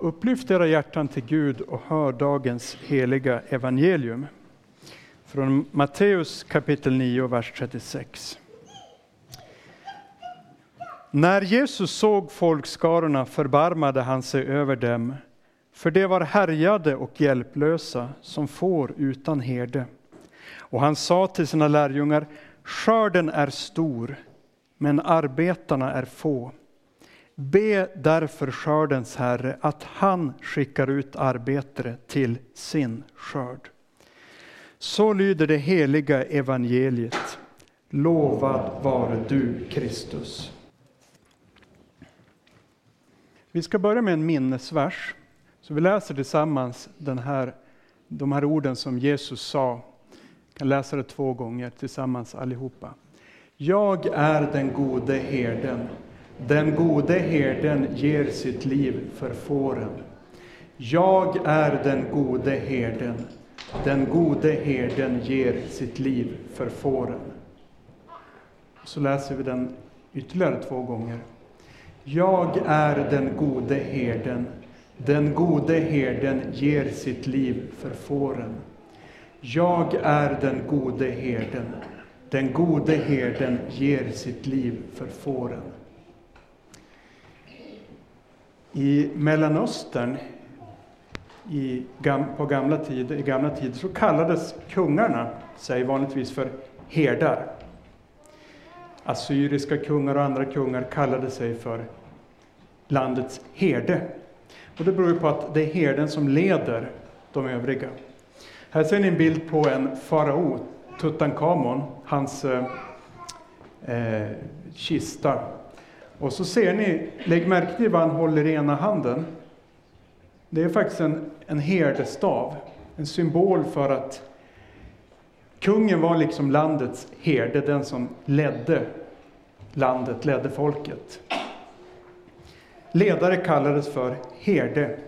Upplyft era hjärtan till Gud och hör dagens heliga evangelium. Från Matteus kapitel 9, vers 36. När Jesus såg folkskarorna förbarmade han sig över dem, för de var härjade och hjälplösa som får utan herde. Och han sa till sina lärjungar, skörden är stor, men arbetarna är få. Be därför skördens Herre att han skickar ut arbetare till sin skörd. Så lyder det heliga evangeliet. Lovad vare du, Kristus. Vi ska börja med en minnesvers. Så vi läser tillsammans den här, de här orden som Jesus sa. Vi kan läsa det två gånger tillsammans allihopa. Jag är den gode herden. Den gode herden ger sitt liv för fåren. Jag är den gode herden. Den gode herden ger sitt liv för fåren. Så läser vi den ytterligare två gånger. Jag är den gode herden. Den gode herden ger sitt liv för fåren. Jag är den gode herden. Den gode herden ger sitt liv för fåren. I Mellanöstern i, på gamla tider, i gamla tider så kallades kungarna sig vanligtvis för herdar. Assyriska kungar och andra kungar kallade sig för landets herde. Och det beror på att det är herden som leder de övriga. Här ser ni en bild på en farao, Tutankhamon, hans eh, eh kista. Och så ser ni, lägg märke till vad han håller i ena handen. Det är faktiskt en, en herdestav, en symbol för att kungen var liksom landets herde, den som ledde landet, ledde folket. Ledare kallades för herde.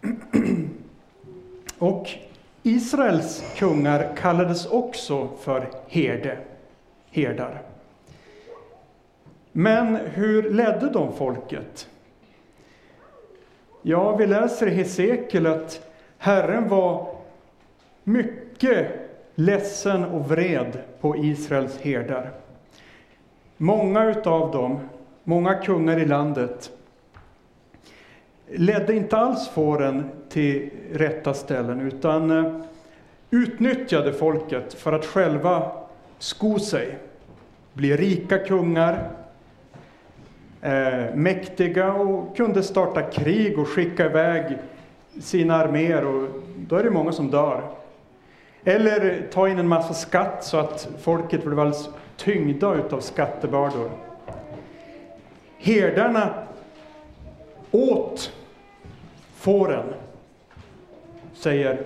Och Israels kungar kallades också för herde, herdar. Men hur ledde de folket? Ja, vi läser i Hesekiel att Herren var mycket ledsen och vred på Israels herdar. Många utav dem, många kungar i landet, ledde inte alls fåren till rätta ställen utan eh, utnyttjade folket för att själva sko sig, bli rika kungar, eh, mäktiga och kunde starta krig och skicka iväg sina arméer och då är det många som dör. Eller ta in en massa skatt så att folket blev alldeles tyngda utav skattebördor. Herdarna åt fåren, säger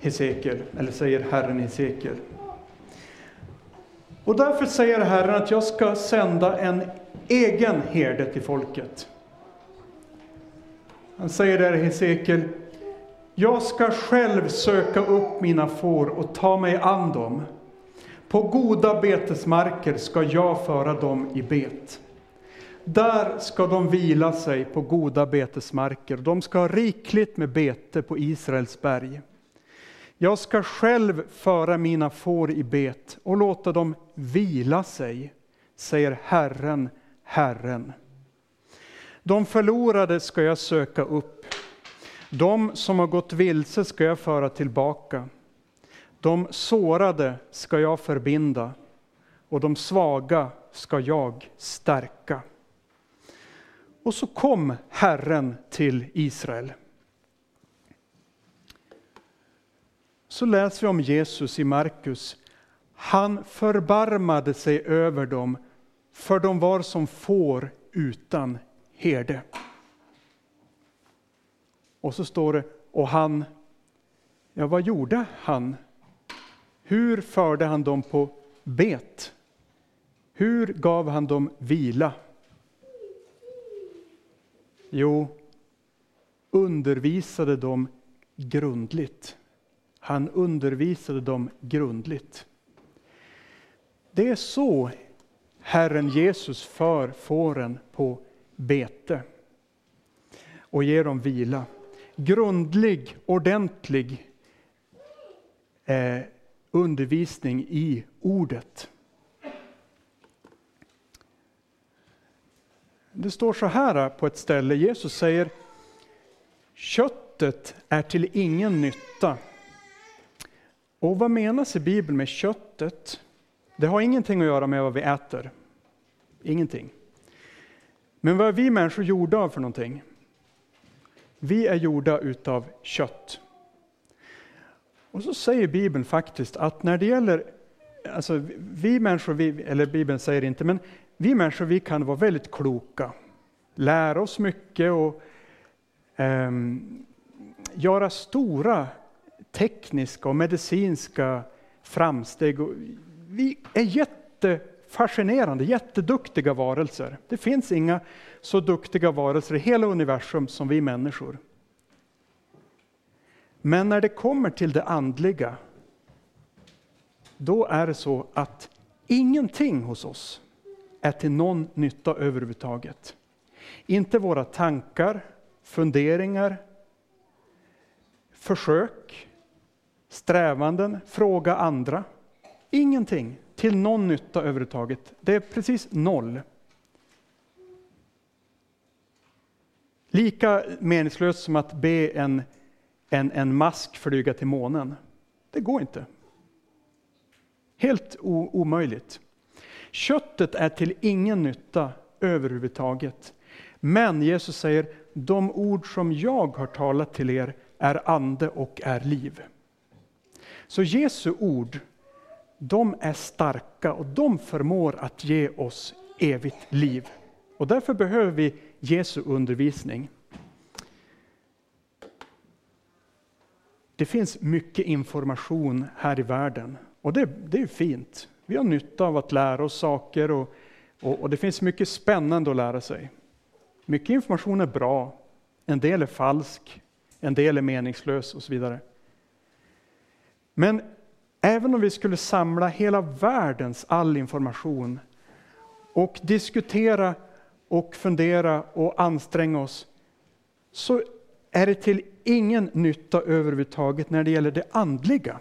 Hesekiel, eller säger Herren Hesekiel. Och därför säger Herren att jag ska sända en egen herde till folket. Han säger där i Hesekiel, jag ska själv söka upp mina får och ta mig an dem. På goda betesmarker ska jag föra dem i bet. Där ska de vila sig på goda betesmarker. De ska ha rikligt med bete på Israels berg. Jag ska själv föra mina får i bet och låta dem vila sig, säger Herren, Herren. De förlorade ska jag söka upp. De som har gått vilse ska jag föra tillbaka. De sårade ska jag förbinda och de svaga ska jag stärka. Och så kom Herren till Israel. Så läser vi om Jesus i Markus. Han förbarmade sig över dem, för de var som får utan herde. Och så står det, och han, ja vad gjorde han? Hur förde han dem på bet? Hur gav han dem vila? Jo, undervisade dem grundligt. Han undervisade dem grundligt. Det är så Herren Jesus för fåren på bete. och ger dem vila. Grundlig, ordentlig eh, undervisning i ordet. Det står så här på ett ställe, Jesus säger köttet är till ingen nytta. Och vad menas i Bibeln med köttet? Det har ingenting att göra med vad vi äter. Ingenting. Men vad är vi människor gjorda av för någonting? Vi är gjorda utav kött. Och så säger Bibeln faktiskt att när det gäller, alltså vi människor, vi, eller Bibeln säger inte, men vi människor vi kan vara väldigt kloka, lära oss mycket och eh, göra stora tekniska och medicinska framsteg. Och vi är fascinerande, jätteduktiga varelser. Det finns inga så duktiga varelser i hela universum som vi människor. Men när det kommer till det andliga, då är det så att ingenting hos oss är till någon nytta överhuvudtaget. Inte våra tankar, funderingar, försök, strävanden, fråga andra. Ingenting till någon nytta överhuvudtaget. Det är precis noll. Lika meningslöst som att be en, en, en mask flyga till månen. Det går inte. Helt omöjligt. Köttet är till ingen nytta överhuvudtaget. Men Jesus säger, de ord som jag har talat till er är ande och är liv. Så Jesu ord, de är starka och de förmår att ge oss evigt liv. Och därför behöver vi Jesu undervisning. Det finns mycket information här i världen och det, det är fint. Vi har nytta av att lära oss saker och, och, och det finns mycket spännande att lära sig. Mycket information är bra, en del är falsk, en del är meningslös och så vidare. Men även om vi skulle samla hela världens all information och diskutera och fundera och anstränga oss, så är det till ingen nytta överhuvudtaget när det gäller det andliga.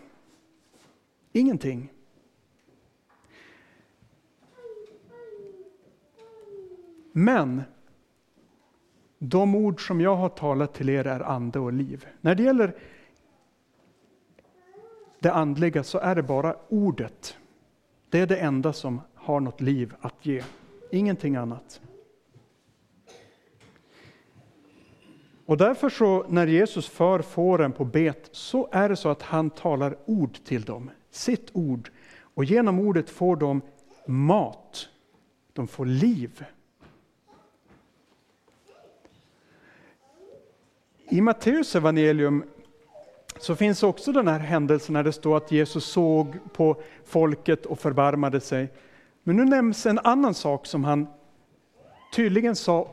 Ingenting. Men de ord som jag har talat till er är ande och liv. När det gäller det andliga så är det bara ordet. Det är det enda som har något liv att ge. Ingenting annat. Och därför så när Jesus för fåren på bet så är det så att han talar ord till dem, sitt ord. Och genom ordet får de mat, de får liv. I Matteus evangelium så finns också den här händelsen när det står att Jesus såg på folket och förbarmade sig. Men nu nämns en annan sak som han tydligen sa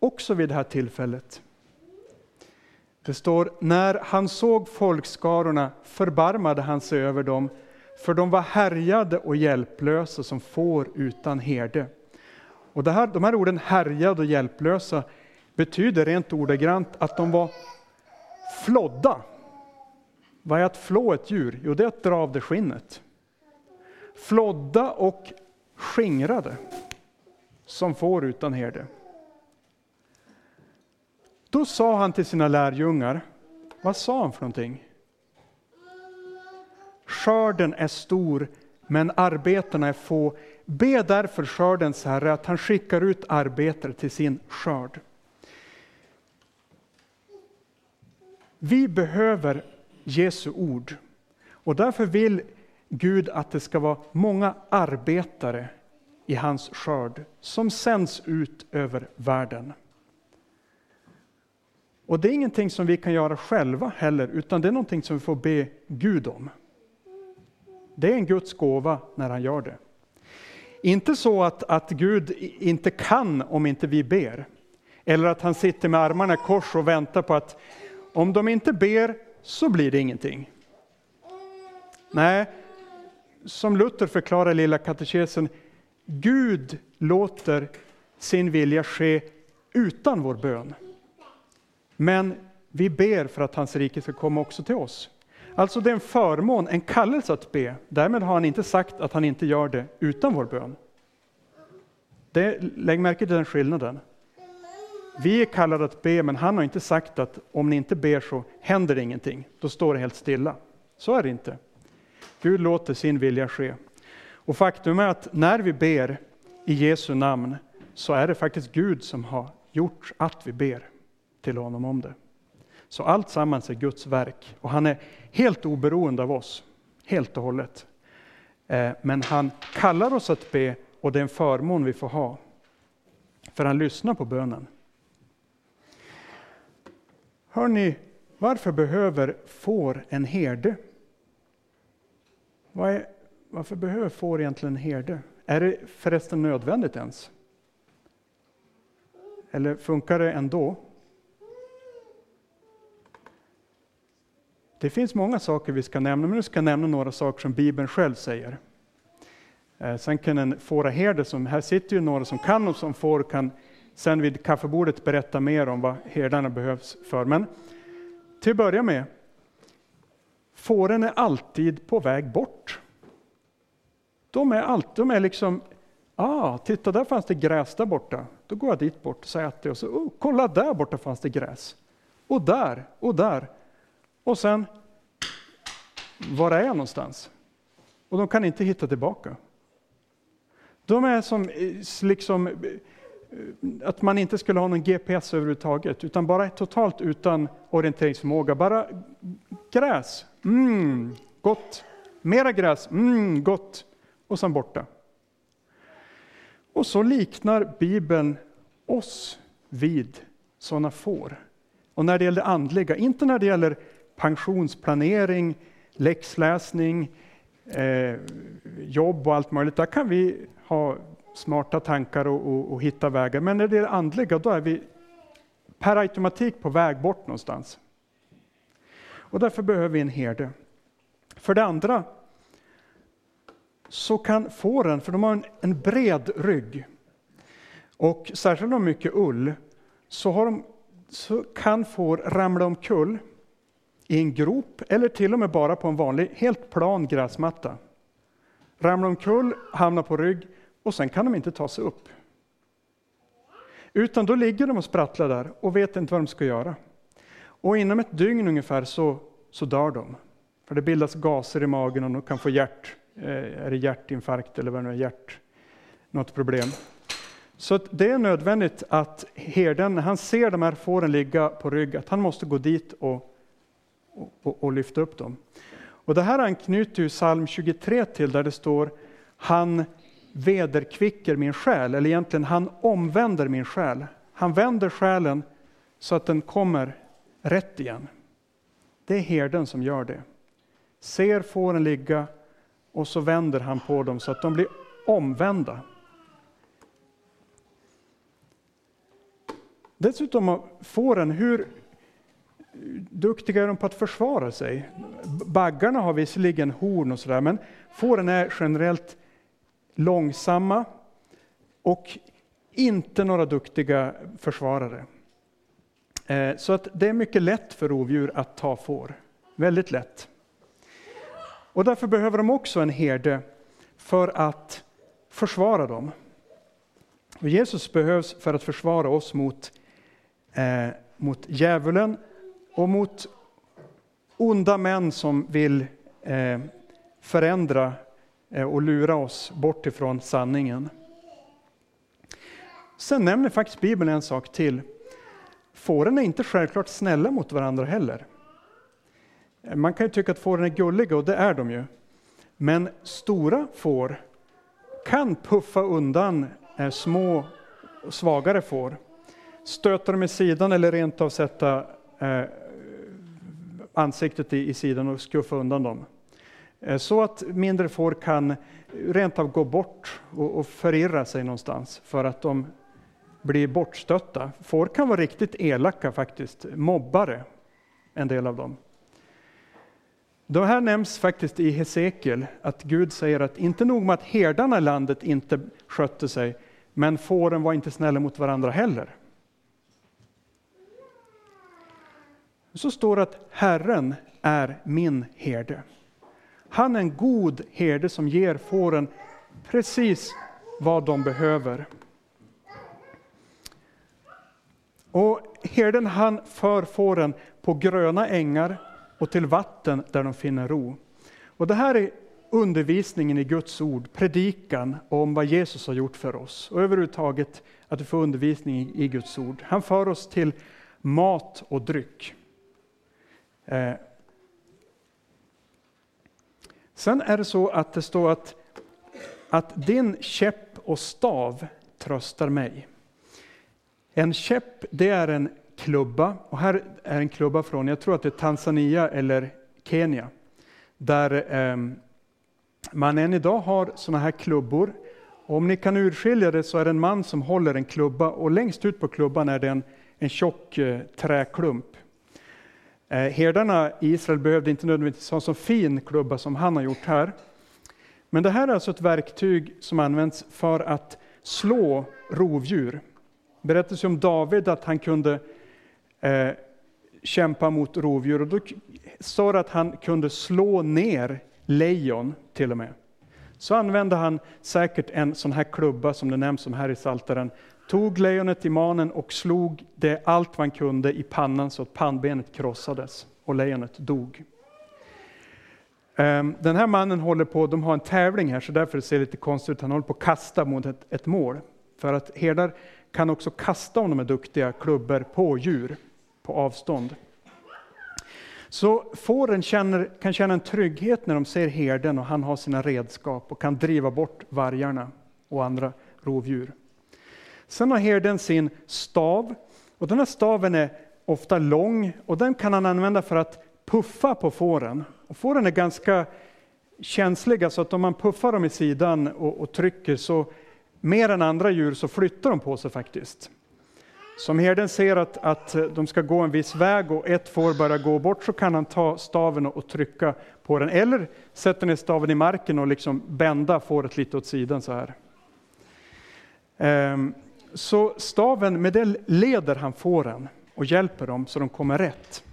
också vid det här tillfället. Det står, när han såg folkskarorna förbarmade han sig över dem, för de var härjade och hjälplösa som får utan herde. Och det här, de här orden härjade och hjälplösa betyder rent ordagrant att de var flodda. Vad är att flå ett djur? Jo, det är att dra av det skinnet. Flodda och skingrade, som får utan herde. Då sa han till sina lärjungar, vad sa han för någonting? Skörden är stor, men arbetarna är få. Be därför skördens Herre att han skickar ut arbetare till sin skörd. Vi behöver Jesu ord och därför vill Gud att det ska vara många arbetare i hans skörd som sänds ut över världen. Och det är ingenting som vi kan göra själva heller, utan det är någonting som vi får be Gud om. Det är en Guds gåva när han gör det. Inte så att, att Gud inte kan om inte vi ber, eller att han sitter med armarna i kors och väntar på att om de inte ber så blir det ingenting. Nej, som Luther förklarar i Lilla katekesen, Gud låter sin vilja ske utan vår bön. Men vi ber för att hans rike ska komma också till oss. Alltså det är en förmån, en kallelse att be. Därmed har han inte sagt att han inte gör det utan vår bön. Det, lägg märke till den skillnaden. Vi är kallade att be, men han har inte sagt att om ni inte ber så händer ingenting. Då står det helt stilla. Så är det inte. Gud låter sin vilja ske. Och faktum är att när vi ber i Jesu namn så är det faktiskt Gud som har gjort att vi ber till honom om det. Så allt sammans är Guds verk och han är helt oberoende av oss, helt och hållet. Eh, men han kallar oss att be och det är en förmån vi får ha. För han lyssnar på bönen. Hörni, varför behöver får en herde? Är, varför behöver får egentligen en herde? Är det förresten nödvändigt ens? Eller funkar det ändå? Det finns många saker vi ska nämna, men nu ska jag nämna några saker som Bibeln själv säger. Eh, sen kan en fåraherde, som här sitter ju några som kan och som får, kan sen vid kaffebordet berätta mer om vad herdarna behövs för. Men till att börja med, fåren är alltid på väg bort. De är, alltid, de är liksom, ah, titta där fanns det gräs där borta. Då går jag dit bort och så äter jag. Och så, oh, kolla där borta fanns det gräs. Och där, och där. Och sen, var är jag någonstans? Och de kan inte hitta tillbaka. De är som eh, liksom, eh, Eh, att man inte skulle ha någon GPS överhuvudtaget, utan bara totalt utan orienteringsförmåga. Bara gräs, mm, gott. Mera gräs, mm, gott. Och sen borta. Och så liknar Bibeln oss vid sådana får. Och när det gäller andliga, inte när det gäller pensionsplanering, läxläsning, eh, jobb och allt möjligt. Där kan vi ha smarta tankar och, och, och hitta vägar. Men när det är andliga, då är vi per automatik på väg bort någonstans. Och därför behöver vi en herde. För det andra så kan fåren, för de har en, en bred rygg, och särskilt om de har mycket ull, så, har de, så kan får ramla omkull i en grop eller till och med bara på en vanlig, helt plan gräsmatta. Ramla omkull, hamna på rygg och sen kan de inte ta sig upp. Utan då ligger de och sprattlar där och vet inte vad de ska göra. Och inom ett dygn ungefär så, så dör de. För det bildas gaser i magen och de kan få hjärt, eh, är det hjärtinfarkt eller vad det nu är, hjärt, något problem. Så det är nödvändigt att herden, när han ser de här fåren ligga på rygg, att han måste gå dit och, och, och lyfta upp dem. Och det här anknyter ju psalm 23 till, där det står han vederkvicker min själ, eller egentligen han omvänder min själ. Han vänder själen så att den kommer rätt igen. Det är herden som gör det. Ser fåren ligga och så vänder han på dem så att de blir omvända. Dessutom fåren, hur duktiga är de på att försvara sig? Baggarna har visserligen horn och sådär, men fåren är generellt långsamma och inte några duktiga försvarare. Eh, så att det är mycket lätt för rovdjur att ta får. Väldigt lätt. Och därför behöver de också en herde för att försvara dem. Och Jesus behövs för att försvara oss mot, eh, mot djävulen och mot onda män som vill eh, förändra Eh, och lura oss bort ifrån sanningen. Sen nämner faktiskt Bibeln en sak till. Fåren är inte självklart snälla mot varandra heller. Eh, man kan ju tycka att fåren är gulliga, och det är de ju. Men stora får kan puffa undan eh, små och svagare får. Stöta dem i sidan eller rent av sätta ansiktet i sidan och skuffa undan dem. Eh, så att mindre får kan rent av gå bort och, förirra sig någonstans för att de blir bortstötta. Får kan vara riktigt elaka faktiskt, mobbare, en del av dem. Det här nämns faktiskt i Hesekiel, att Gud säger att inte nog med att herdarna i landet inte skötte sig, men fåren var inte snälla mot varandra heller. Så står det att Herren är min herde. Han är en god herde som ger fåren precis vad de behöver. Och herden han för fåren på gröna ängar och till vatten där de finner ro. Och det här är undervisningen i Guds ord, predikan om vad Jesus har gjort för oss. Och överhuvudtaget att vi får undervisning i Guds ord. Han för oss till mat och dryck. Eh, Sen är det så att det står att, att din käpp och stav tröstar mig. En käpp, det är en klubba, och här är en klubba från, jag tror att det är Tanzania eller Kenya, där eh, man än idag har sådana här klubbor. Och om ni kan urskilja det så är det en man som håller en klubba och längst ut på klubban är det en, en tjock eh, träklump. Eh, herdarna i Israel behövde inte nödvändigtvis ha en så fin klubba som han har gjort här. Men det här är alltså ett verktyg som används för att slå rovdjur. Det berättas om David att han kunde eh, kämpa mot rovdjur och då står det att han kunde slå ner lejon till och med. Så använde han säkert en sån här klubba som det nämns om här i Salteren Tog lejonet i manen och slog det allt man kunde i pannan så att pannbenet krossades och lejonet dog. Ehm, den här mannen håller på, de har en tävling här så därför ser det lite konstigt ut. Han håller på att kasta mot ett, ett mål. För att herdar kan också kasta om de är duktiga klubbor på djur på avstånd. Så fåren känner, kan känna en trygghet när de ser herden och han har sina redskap och kan driva bort vargarna och andra rovdjur. Sen har herden sin stav och den här staven är ofta lång och den kan han använda för att puffa på fåren. Och fåren är ganska känsliga så att om man puffar dem i sidan och, och trycker så mer än andra djur så flyttar de på sig faktiskt. Som herden ser att, att de ska gå en viss väg och ett får börjar gå bort så kan han ta staven och trycka på den. Eller sätta ner staven i marken och liksom bända fåret lite åt sidan så här. Ehm, så staven, med det leder han fåren och hjälper dem så de kommer rätt.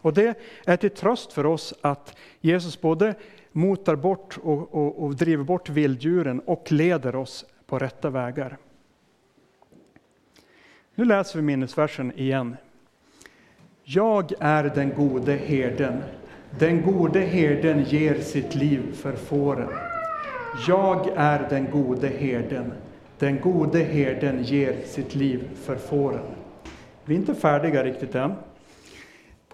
Och det är till tröst för oss att Jesus både motar bort och, och, och driver bort vilddjuren och leder oss på rätta vägar. Nu läser vi minnesversen igen. Jag är den gode herden. Den gode herden ger sitt liv för fåren. Jag är den gode herden. Den gode herden ger sitt liv för fåren. Vi är inte färdiga riktigt än.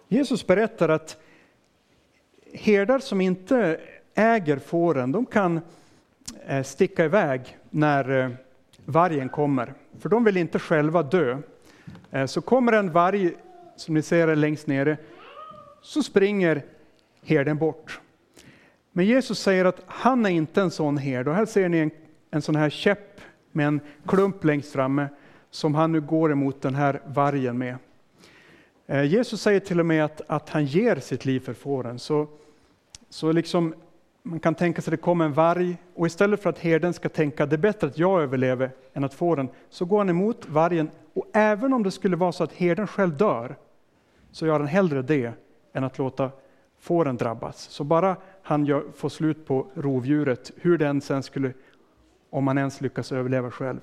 Jesus berättar att herdar som inte äger fåren, de kan eh, sticka iväg när eh, vargen kommer. För de vill inte själva dö. Eh, så kommer en varg, som ni ser längst nere, så springer herden bort. Men Jesus säger att han är inte en sån herde. Och här ser ni en, en sån här käpp med en klump längst framme som han nu går emot den här vargen med. Eh, Jesus säger till och med att, att han ger sitt liv för fåren. Så, så liksom man kan tänka sig att det kommer en varg och istället för att herden ska tänka det är bättre att jag överlever än att fåren, så går han emot vargen. Och även om det skulle vara så att herden själv dör, så gör han hellre det än att låta fåren drabbas. Så bara han gör, får slut på rovdjuret, hur den sen skulle, om man ens lyckas överleva själv.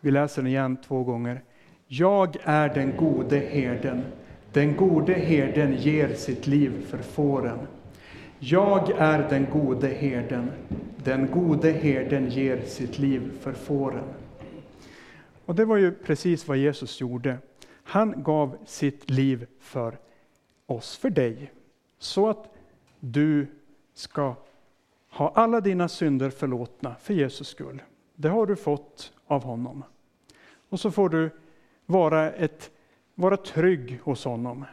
Vi läser den igen två gånger. Jag är den gode herden. Den gode herden ger sitt liv för fåren. Jag är den gode herden. Den gode herden ger sitt liv för fåren. Och det var ju precis vad Jesus gjorde. Han gav sitt liv för oss, för dig, så att du ska ha alla dina synder förlåtna för Jesus skull. Det har du fått av honom. Och så får du vara, ett, vara trygg hos honom.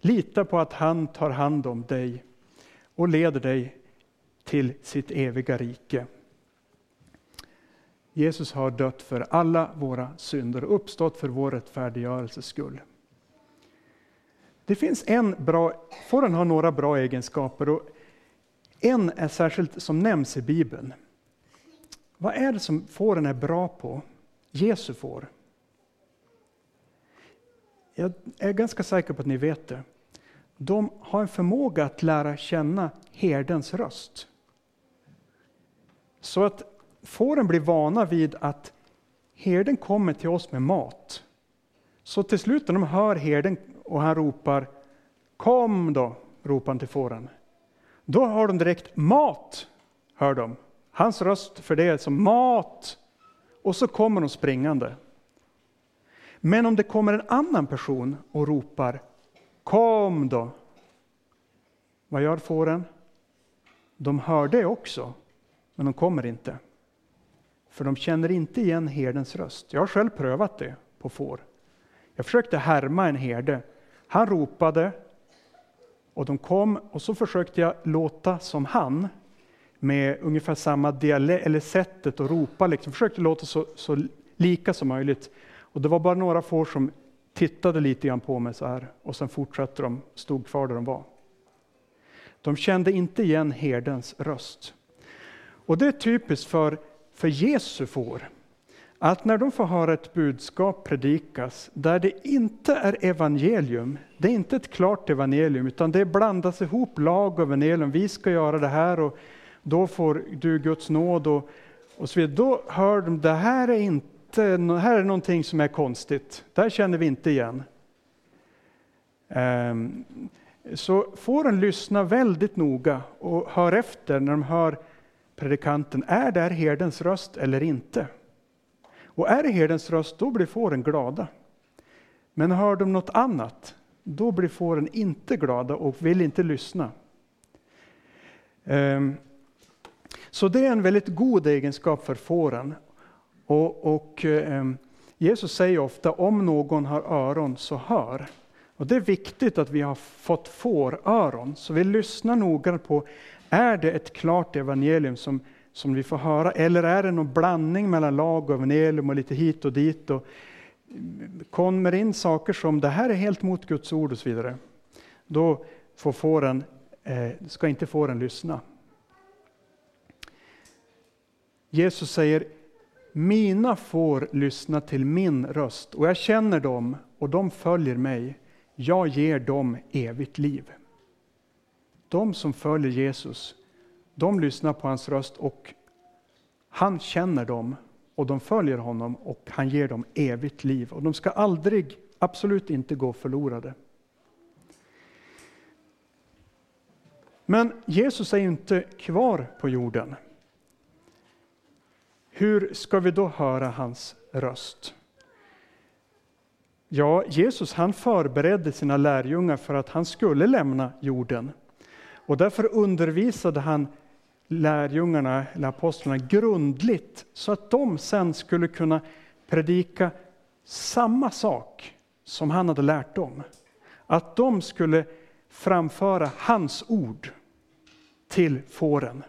Lita på att han tar hand om dig och leder dig till sitt eviga rike. Jesus har dött för alla våra synder och uppstått för vår rättfärdiggörelses skull. Det finns en bra, fåren har några bra egenskaper och en är särskilt som nämns i Bibeln. Vad är det som fåren är bra på? Jesu får. jag är ganska säker på att ni vet det, de har en förmåga att lära känna herdens röst. Så att fåren blir vana vid att herden kommer till oss med mat. Så till slut när de hör herden och han ropar Kom då, ropar han till fåren. Då har de direkt mat, hör de. Hans röst för det är som mat. Och så kommer de springande. Men om det kommer en annan person och ropar Kom då! Vad gör fåren? De hör det också, men de kommer inte. För de känner inte igen herdens röst. Jag har själv prövat det på får. Jag försökte härma en herde. Han ropade och de kom och så försökte jag låta som han med ungefär samma dialekt, eller sättet att ropa. Liksom. Försökte låta så, så lika som möjligt. Och det var bara några får som tittade lite grann på mig så här och sen fortsatte de, stod kvar där de var. De kände inte igen herdens röst. Och det är typiskt för, för Jesu får. Att när de får höra ett budskap predikas där det inte är evangelium, det är inte ett klart evangelium, utan det blandas ihop lag och evangelium. Vi ska göra det här och då får du Guds nåd och, och så vidare. Då hör de, det här är inte här är någonting som är konstigt. Det här känner vi inte igen. Um, så får en lyssna väldigt noga och hör efter när de hör predikanten. Är det här herdens röst eller inte? Och är det herdens röst, då blir fåren glada. Men hör de något annat, då blir fåren inte glada och vill inte lyssna. Ehm, så det är en väldigt god egenskap för fåren. Och, och ehm, Jesus säger ofta, om någon har öron så hör. Och det är viktigt att vi har fått fåröron, så vi lyssnar noga på, är det ett klart evangelium som, som vi får höra, eller är det någon blandning mellan lag och evangelium och lite hit och dit? Och kommer in saker som, det här är helt mot Guds ord och så vidare. Då får fåren, eh, ska inte fåren lyssna. Jesus säger, mina får lyssna till min röst och jag känner dem och de följer mig jag ger dem evigt liv. De som följer Jesus, de lyssnar på hans röst och han känner dem och de följer honom och han ger dem evigt liv. Och de ska aldrig, absolut inte gå förlorade. Men Jesus är inte kvar på jorden. Hur ska vi då höra hans röst? Ja, Jesus han förberedde sina lärjungar för att han skulle lämna jorden. Och därför undervisade han lärjungarna, eller apostlarna, grundligt så att de sen skulle kunna predika samma sak som han hade lärt dem. Att de skulle framföra hans ord till fåren.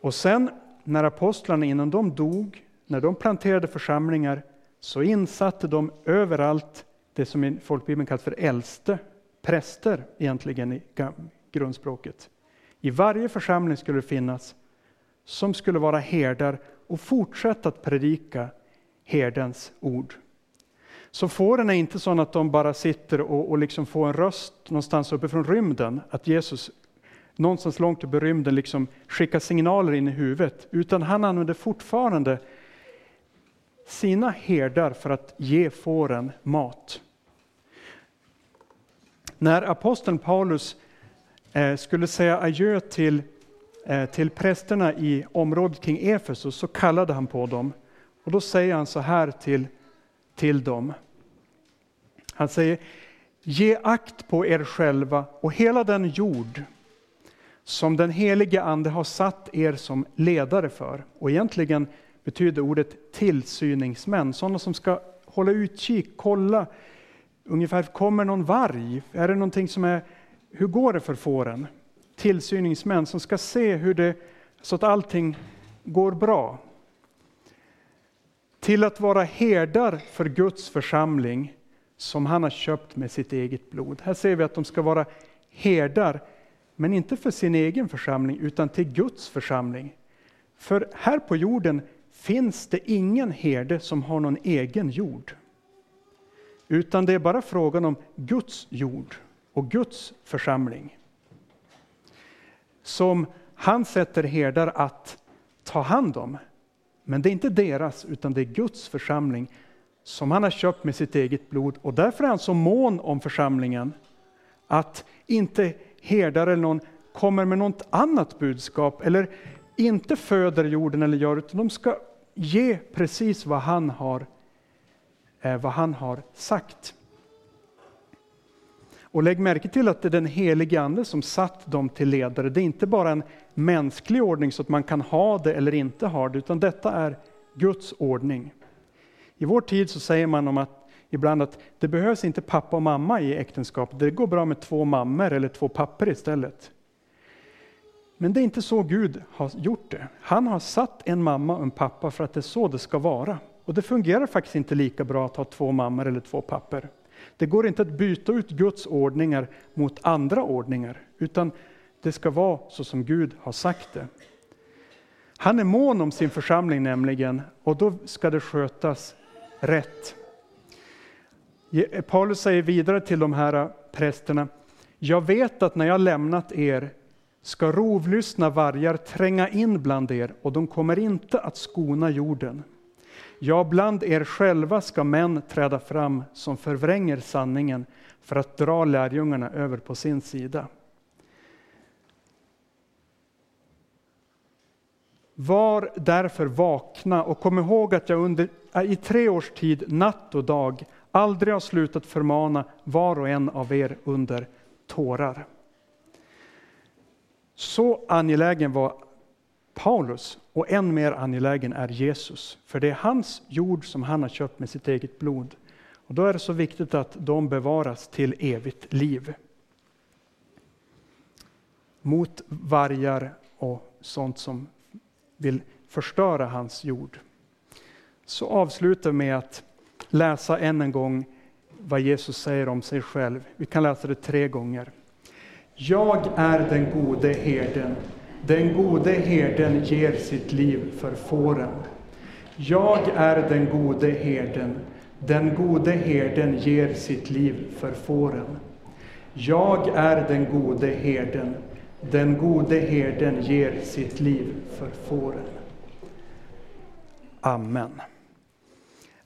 Och sen när apostlarna innan de dog, när de planterade församlingar, så insatte de överallt det som i folkbibeln kallas för äldste, präster egentligen i grundspråket. I varje församling skulle det finnas som skulle vara herdar och fortsätta att predika herdens ord. Så fåren är inte så att de bara sitter och, och liksom får en röst någonstans uppifrån rymden, att Jesus någonstans långt uppe i rymden liksom skickar signaler in i huvudet, utan han använder fortfarande sina herdar för att ge fåren mat. När aposteln Paulus Eh, skulle säga adjö till, eh, till prästerna i området kring Efesus så kallade han på dem. Och då säger han så här till, till dem. Han säger, ge akt på er själva och hela den jord som den helige Ande har satt er som ledare för. Och egentligen betyder ordet tillsyningsmän, sådana som ska hålla utkik, kolla, ungefär kommer någon varg? Är det någonting som är, hur går det för fåren? Tillsyningsmän som ska se hur det, så att allting går bra. Till att vara herdar för Guds församling som han har köpt med sitt eget blod. Här ser vi att de ska vara herdar, men inte för sin egen församling utan till Guds församling. För här på jorden finns det ingen herde som har någon egen jord. utan det är bara frågan om Guds jord och Guds församling. Som han sätter herdar att ta hand om. Men det är inte deras, utan det är Guds församling som han har köpt med sitt eget blod. Och därför är han så mån om församlingen att inte herdar eller någon kommer med något annat budskap eller inte föder jorden eller gör, utan de ska ge precis vad han har, eh, vad han har sagt. Och lägg märke till att det är den helige Ande som satt dem till ledare. Det är inte bara en mänsklig ordning så att man kan ha det eller inte ha det, utan detta är Guds ordning. I vår tid så säger man om att ibland att det behövs inte pappa och mamma i äktenskapet. Det går bra med två mammor eller två papper istället. Men det är inte så Gud har gjort det. Han har satt en mamma och en pappa för att det är så det ska vara. Och det fungerar faktiskt inte lika bra att ha två mammor eller två papper. Det går inte att byta ut Guds ordningar mot andra ordningar, utan det ska vara så som Gud har sagt det. Han är mån om sin församling nämligen, och då ska det skötas rätt. Paulus säger vidare till de här prästerna, jag vet att när jag lämnat er ska rovlystna vargar tränga in bland er och de kommer inte att skona jorden. Ja, bland er själva ska män träda fram som förvränger sanningen för att dra lärjungarna över på sin sida. Var därför vakna och kom ihåg att jag under, äh, i tre års tid, natt och dag, aldrig har slutat förmana var och en av er under tårar. Så angelägen var Paulus och än mer angelägen är Jesus. För det är hans jord som han har köpt med sitt eget blod. Och då är det så viktigt att de bevaras till evigt liv. Mot vargar och sånt som vill förstöra hans jord. Så avslutar vi med att läsa än en gång vad Jesus säger om sig själv. Vi kan läsa det tre gånger. Jag är den gode herden. Den gode herden ger sitt liv för fåren. Jag är den gode herden. Den gode herden ger sitt liv för fåren. Jag är den gode herden. Den gode herden ger sitt liv för fåren. Amen.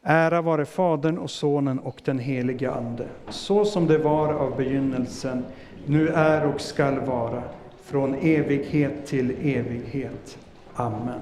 Ära vare Fadern och Sonen och den helige Ande, så som det var av begynnelsen, nu är och skall vara, från evighet till evighet. Amen.